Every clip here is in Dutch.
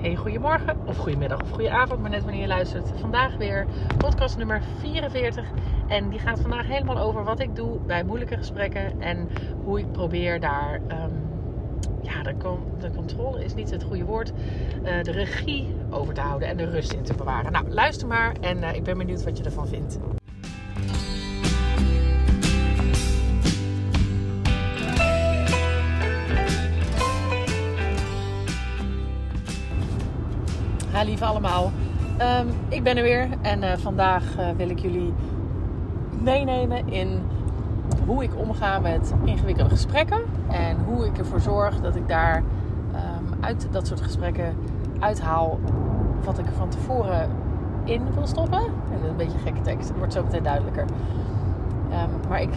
Hey, goedemorgen of goedemiddag of goedenavond, maar net wanneer je luistert. Vandaag weer podcast nummer 44. En die gaat vandaag helemaal over wat ik doe bij moeilijke gesprekken. En hoe ik probeer daar, um, ja, de, de, controle is niet het goede woord, uh, de regie over te houden en de rust in te bewaren. Nou, luister maar en uh, ik ben benieuwd wat je ervan vindt. Ja, lieve allemaal. Um, ik ben er weer en uh, vandaag uh, wil ik jullie meenemen in hoe ik omga met ingewikkelde gesprekken. En hoe ik ervoor zorg dat ik daar um, uit dat soort gesprekken uithaal wat ik er van tevoren in wil stoppen. En een beetje gekke tekst, wordt zo meteen duidelijker. Um, maar ik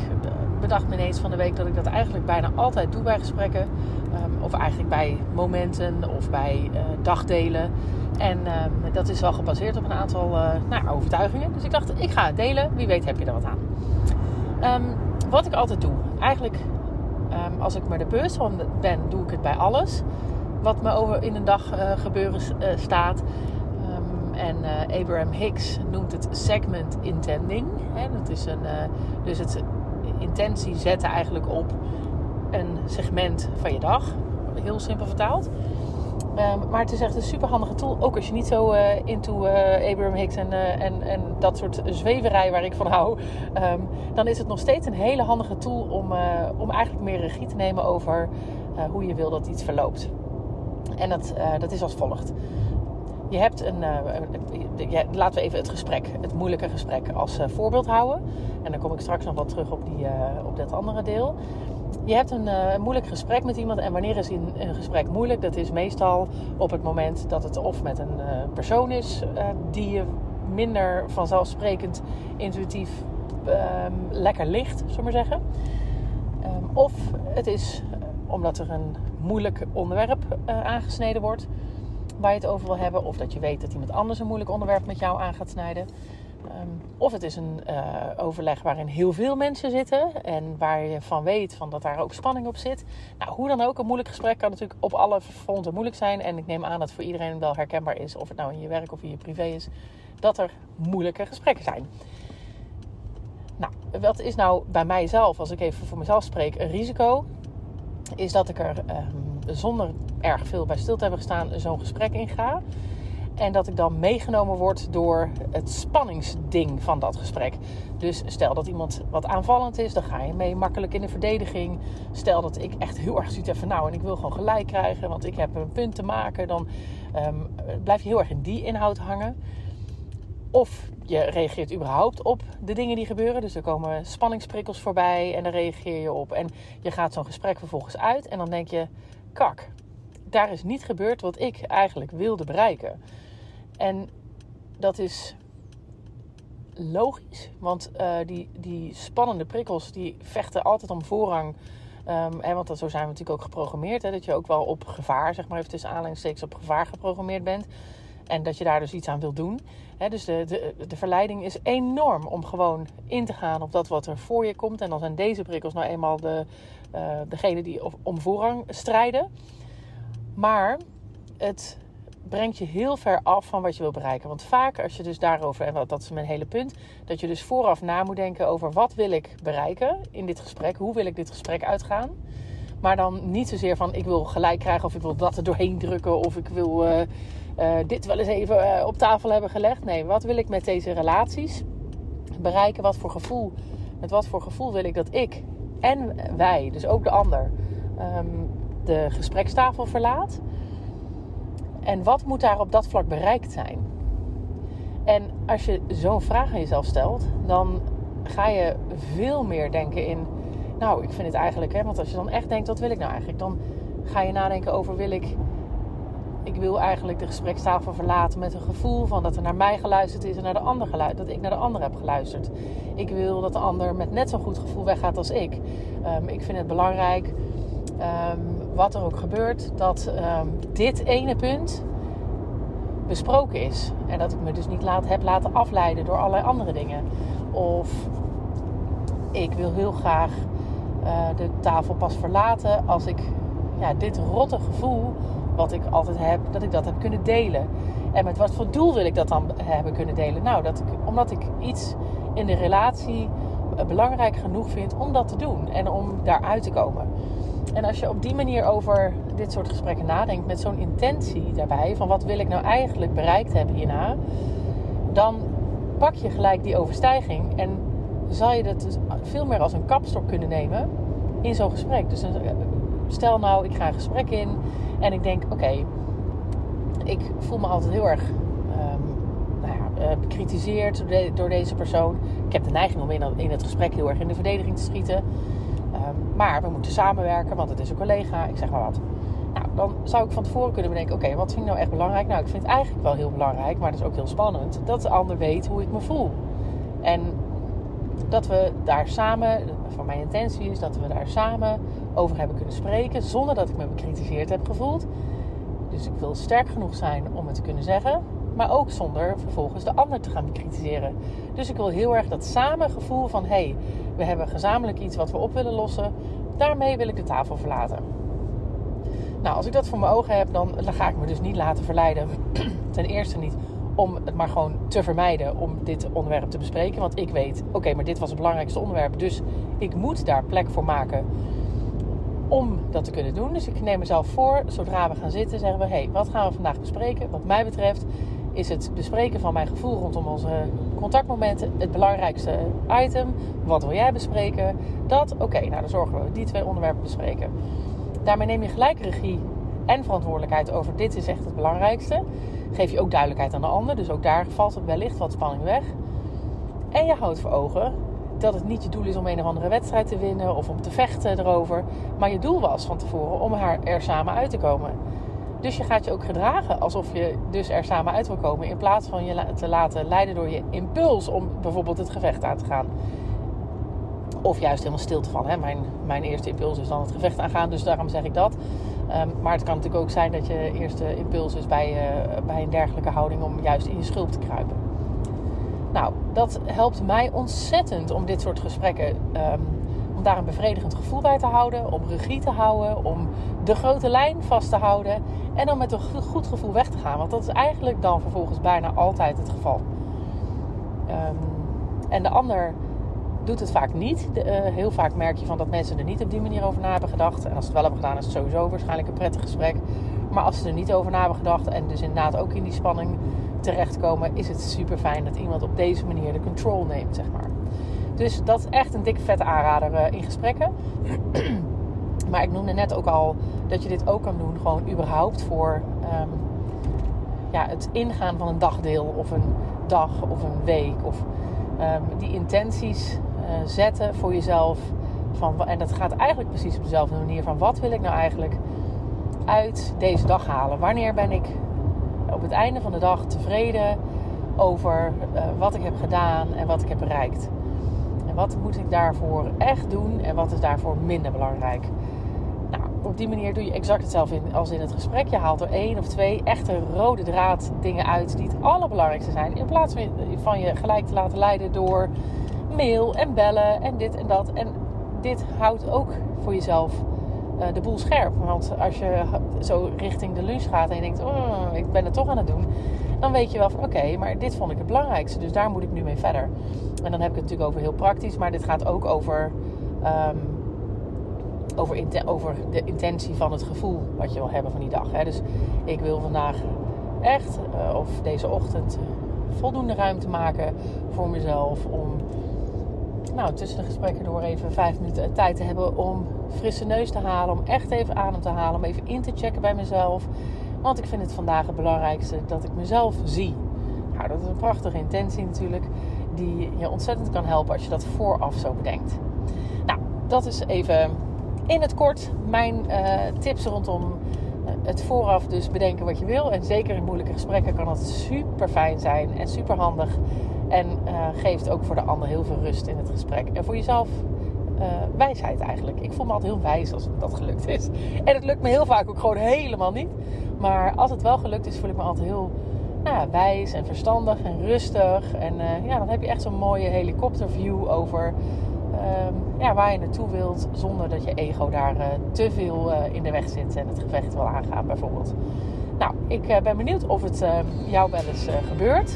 bedacht me ineens van de week dat ik dat eigenlijk bijna altijd doe bij gesprekken. of eigenlijk bij momenten of bij dagdelen. En uh, dat is wel gebaseerd op een aantal uh, nou, overtuigingen. Dus ik dacht, ik ga het delen. Wie weet heb je er wat aan. Um, wat ik altijd doe. Eigenlijk, um, als ik me er bewust van ben, doe ik het bij alles. Wat me over in een dag uh, gebeuren staat. Um, en Abraham Hicks noemt het segment intending. Hè? Dat is een, dus het intentie zetten eigenlijk op een segment van je dag. Heel simpel vertaald. Um, maar het is echt een super handige tool. Ook als je niet zo uh, into uh, Abraham Hicks en, uh, en, en dat soort zweverij waar ik van hou. Um, dan is het nog steeds een hele handige tool om, om eigenlijk meer regie te nemen over hoe je wil dat iets verloopt. En dat, dat is als volgt. Je hebt een. Laten we even het gesprek, het moeilijke gesprek, als voorbeeld houden. En dan kom ik straks nog wat terug op, die, op dat andere deel je hebt een uh, moeilijk gesprek met iemand. En wanneer is een, een gesprek moeilijk? Dat is meestal op het moment dat het of met een uh, persoon is uh, die je minder vanzelfsprekend intuïtief um, lekker ligt, zullen maar zeggen. Um, of het is omdat er een moeilijk onderwerp aangesneden wordt waar je het over wil hebben. Of dat je weet dat iemand anders een moeilijk onderwerp met jou aan gaat snijden. Um, of het is een uh, overleg waarin heel veel mensen zitten en waar je van weet van dat daar ook spanning op zit. Nou, hoe dan ook, een moeilijk gesprek kan natuurlijk op alle fronten moeilijk zijn. En ik neem aan dat voor iedereen wel herkenbaar is, of het nou in je werk of in je privé is, dat er moeilijke gesprekken zijn. Nou, wat is nou bij mijzelf, als ik even voor mezelf spreek, een risico? Is dat ik er um, zonder erg veel bij stil te hebben gestaan zo'n gesprek in ga. En dat ik dan meegenomen word door het spanningsding van dat gesprek. Dus stel dat iemand wat aanvallend is, dan ga je mee makkelijk in de verdediging. Stel dat ik echt heel erg zoiets heb van nou en ik wil gewoon gelijk krijgen, want ik heb een punt te maken. Dan um, blijf je heel erg in die inhoud hangen. Of je reageert überhaupt op de dingen die gebeuren. Dus er komen spanningsprikkels voorbij en daar reageer je op. En je gaat zo'n gesprek vervolgens uit en dan denk je, kak, daar is niet gebeurd wat ik eigenlijk wilde bereiken. En dat is logisch, want uh, die, die spannende prikkels die vechten altijd om voorrang. En want dat, zo zijn we natuurlijk ook geprogrammeerd. Hè, dat je ook wel op gevaar, zeg maar even tussen aanleidingstekens, op gevaar geprogrammeerd bent. En dat je daar dus iets aan wilt doen. Dus de, de, de verleiding is enorm om gewoon in te gaan op dat wat er voor je komt. En dan zijn deze prikkels nou eenmaal de, uh, degene die om voorrang strijden. Maar het brengt je heel ver af van wat je wil bereiken. Want vaak als je dus daarover, en dat is mijn hele punt, dat je dus vooraf na moet denken over wat wil ik bereiken in dit gesprek, hoe wil ik dit gesprek uitgaan. Maar dan niet zozeer van ik wil gelijk krijgen of ik wil dat er doorheen drukken of ik wil uh, uh, dit wel eens even uh, op tafel hebben gelegd. Nee, wat wil ik met deze relaties bereiken? Wat voor gevoel, met wat voor gevoel wil ik dat ik en wij, dus ook de ander, um, de gesprekstafel verlaat? En wat moet daar op dat vlak bereikt zijn? En als je zo'n vraag aan jezelf stelt, dan ga je veel meer denken in. Nou, ik vind het eigenlijk, hè, want als je dan echt denkt, wat wil ik nou eigenlijk? Dan ga je nadenken over: wil ik. Ik wil eigenlijk de gesprekstafel verlaten met een gevoel van dat er naar mij geluisterd is en naar de ander geluisterd, dat ik naar de ander heb geluisterd. Ik wil dat de ander met net zo'n goed gevoel weggaat als ik. Um, ik vind het belangrijk um, wat er ook gebeurt, dat um, dit ene punt besproken is. En dat ik me dus niet laat, heb laten afleiden door allerlei andere dingen. Of ik wil heel graag uh, de tafel pas verlaten als ik ja, dit rotte gevoel, wat ik altijd heb, dat ik dat heb kunnen delen. En met wat voor doel wil ik dat dan hebben kunnen delen? Nou, dat omdat ik iets in de relatie belangrijk genoeg vind om dat te doen en om daaruit te komen. En als je op die manier over dit soort gesprekken nadenkt, met zo'n intentie daarbij, van wat wil ik nou eigenlijk bereikt hebben hierna, dan pak je gelijk die overstijging en zal je dat dus veel meer als een kapstok kunnen nemen in zo'n gesprek. Dus stel nou, ik ga een gesprek in en ik denk, oké, ik voel me altijd heel erg um, nou ja, uh, bekritiseerd door, deze persoon. Ik heb de neiging om in, in, het gesprek heel erg in de verdediging te schieten. Um, maar we moeten samenwerken, want het is een collega, ik zeg maar wat. Nou, dan zou ik van tevoren kunnen bedenken: oké, wat vind ik nou echt belangrijk? Nou, ik vind het eigenlijk wel heel belangrijk, maar dat is ook heel spannend, dat de ander weet hoe ik me voel. En dat we daar samen, van mijn intentie is dat we daar samen over hebben kunnen spreken, zonder dat ik me bekritiseerd heb gevoeld. Dus ik wil sterk genoeg zijn om het te kunnen zeggen, maar ook zonder vervolgens de ander te gaan bekritiseren. Dus ik wil heel erg dat samen gevoel van: hé, hey, we hebben gezamenlijk iets wat we op willen lossen, daarmee wil ik de tafel verlaten. Nou, als ik dat voor mijn ogen heb, dan, ga ik me dus niet laten verleiden. Ten eerste niet om het maar gewoon te vermijden om dit onderwerp te bespreken. Want ik weet, oké, maar dit was het belangrijkste onderwerp. Dus ik moet daar plek voor maken om dat te kunnen doen. Dus ik neem mezelf voor, zodra we gaan zitten, zeggen we: hé, hey, wat gaan we vandaag bespreken? Wat mij betreft is het bespreken van mijn gevoel rondom onze contactmomenten het belangrijkste item. Wat wil jij bespreken? Dat, oké, nou dan zorgen we die twee onderwerpen bespreken. Daarmee neem je gelijk regie en verantwoordelijkheid over dit is echt het belangrijkste. Geef je ook duidelijkheid aan de ander, dus ook daar valt het wellicht wat spanning weg. En je houdt voor ogen dat het niet je doel is om een of andere wedstrijd te winnen of om te vechten erover. Maar je doel was van tevoren om er samen uit te komen. Dus je gaat je ook gedragen alsof je dus er samen uit wil komen. In plaats van je te laten leiden door je impuls om bijvoorbeeld het gevecht aan te gaan. Of juist helemaal stil te vallen. Mijn, mijn eerste impuls is dan het gevecht aangaan, dus daarom zeg ik dat. Ehm, maar het kan natuurlijk ook zijn dat je eerste impuls is bij, uh, bij een dergelijke houding om juist in je schulp te kruipen. Nou, dat helpt mij ontzettend om dit soort gesprekken, um, om daar een bevredigend gevoel bij te houden, om regie te houden, om de grote lijn vast te houden en dan met een goed gevoel weg te gaan. Want dat is eigenlijk dan vervolgens bijna altijd het geval. Um, en de ander doet het vaak niet. De, uh, heel vaak merk je van dat mensen er niet op die manier over na hebben gedacht. En als ze het wel hebben gedaan, is het sowieso waarschijnlijk een prettig gesprek. Maar als ze er niet over na hebben gedacht en dus inderdaad ook in die spanning terechtkomen, is het super fijn dat iemand op deze manier de control neemt, zeg maar. Dus dat is echt een dikke vette aanrader uh, in gesprekken. maar ik noemde net ook al dat je dit ook kan doen, gewoon überhaupt voor um, ja, het ingaan van een dagdeel of een dag of een week. Of um, die intenties uh, zetten voor jezelf. Van, en dat gaat eigenlijk precies op dezelfde manier van wat wil ik nou eigenlijk uit deze dag halen? Wanneer ben ik op het einde van de dag tevreden over wat ik heb gedaan en wat ik heb bereikt? En wat moet ik daarvoor echt doen en wat is daarvoor minder belangrijk? Nou, op die manier doe je exact hetzelfde als in het gesprek. Je haalt er één of twee echte rode draad dingen uit die het allerbelangrijkste zijn. In plaats van je gelijk te laten leiden door mail en bellen en dit en dat. En dit houdt ook voor jezelf uh, de boel scherp. Want als je zo richting de lunch gaat en je denkt, oh, ik ben het toch aan het doen. Dan weet je wel van oké, maar dit vond ik het belangrijkste. Dus daar moet ik nu mee verder. En dan heb ik het natuurlijk over heel praktisch. Maar dit gaat ook over, um, over, over de intentie van het gevoel wat je wil hebben van die dag. Hè. Dus ik wil vandaag echt, uh, of deze ochtend, voldoende ruimte maken voor mezelf. Om nou, tussen de gesprekken door even vijf minuten tijd te hebben om frisse neus te halen. Om echt even adem te halen. Om even in te checken bij mezelf. Want ik vind het vandaag het belangrijkste dat ik mezelf zie. Nou, dat is een prachtige intentie natuurlijk. Die je ontzettend kan helpen als je dat vooraf zo bedenkt. Nou, dat is even in het kort mijn uh, tips rondom eh, het vooraf dus bedenken wat je wil. En zeker in moeilijke gesprekken kan dat super fijn zijn en super handig. En uh, geeft ook voor de ander heel veel rust in het gesprek. En voor jezelf wijsheid eigenlijk. Ik voel me altijd heel wijs als dat gelukt is. En het lukt me heel vaak ook gewoon helemaal niet. Maar als het wel gelukt is, voel ik me altijd heel nou ja, wijs en verstandig en rustig. En uh, ja, dan heb je echt zo'n mooie helikopterview over ehm, ja, waar je naartoe wilt. Zonder dat je ego daar uh, te veel uh, in de weg zit en het gevecht wil aangaan bijvoorbeeld. Nou, ik ben benieuwd of het ehm, jou wel eens gebeurt.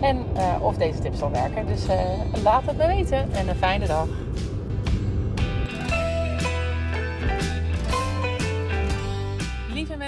En of deze tips zal werken. Dus laat het me weten en een fijne dag.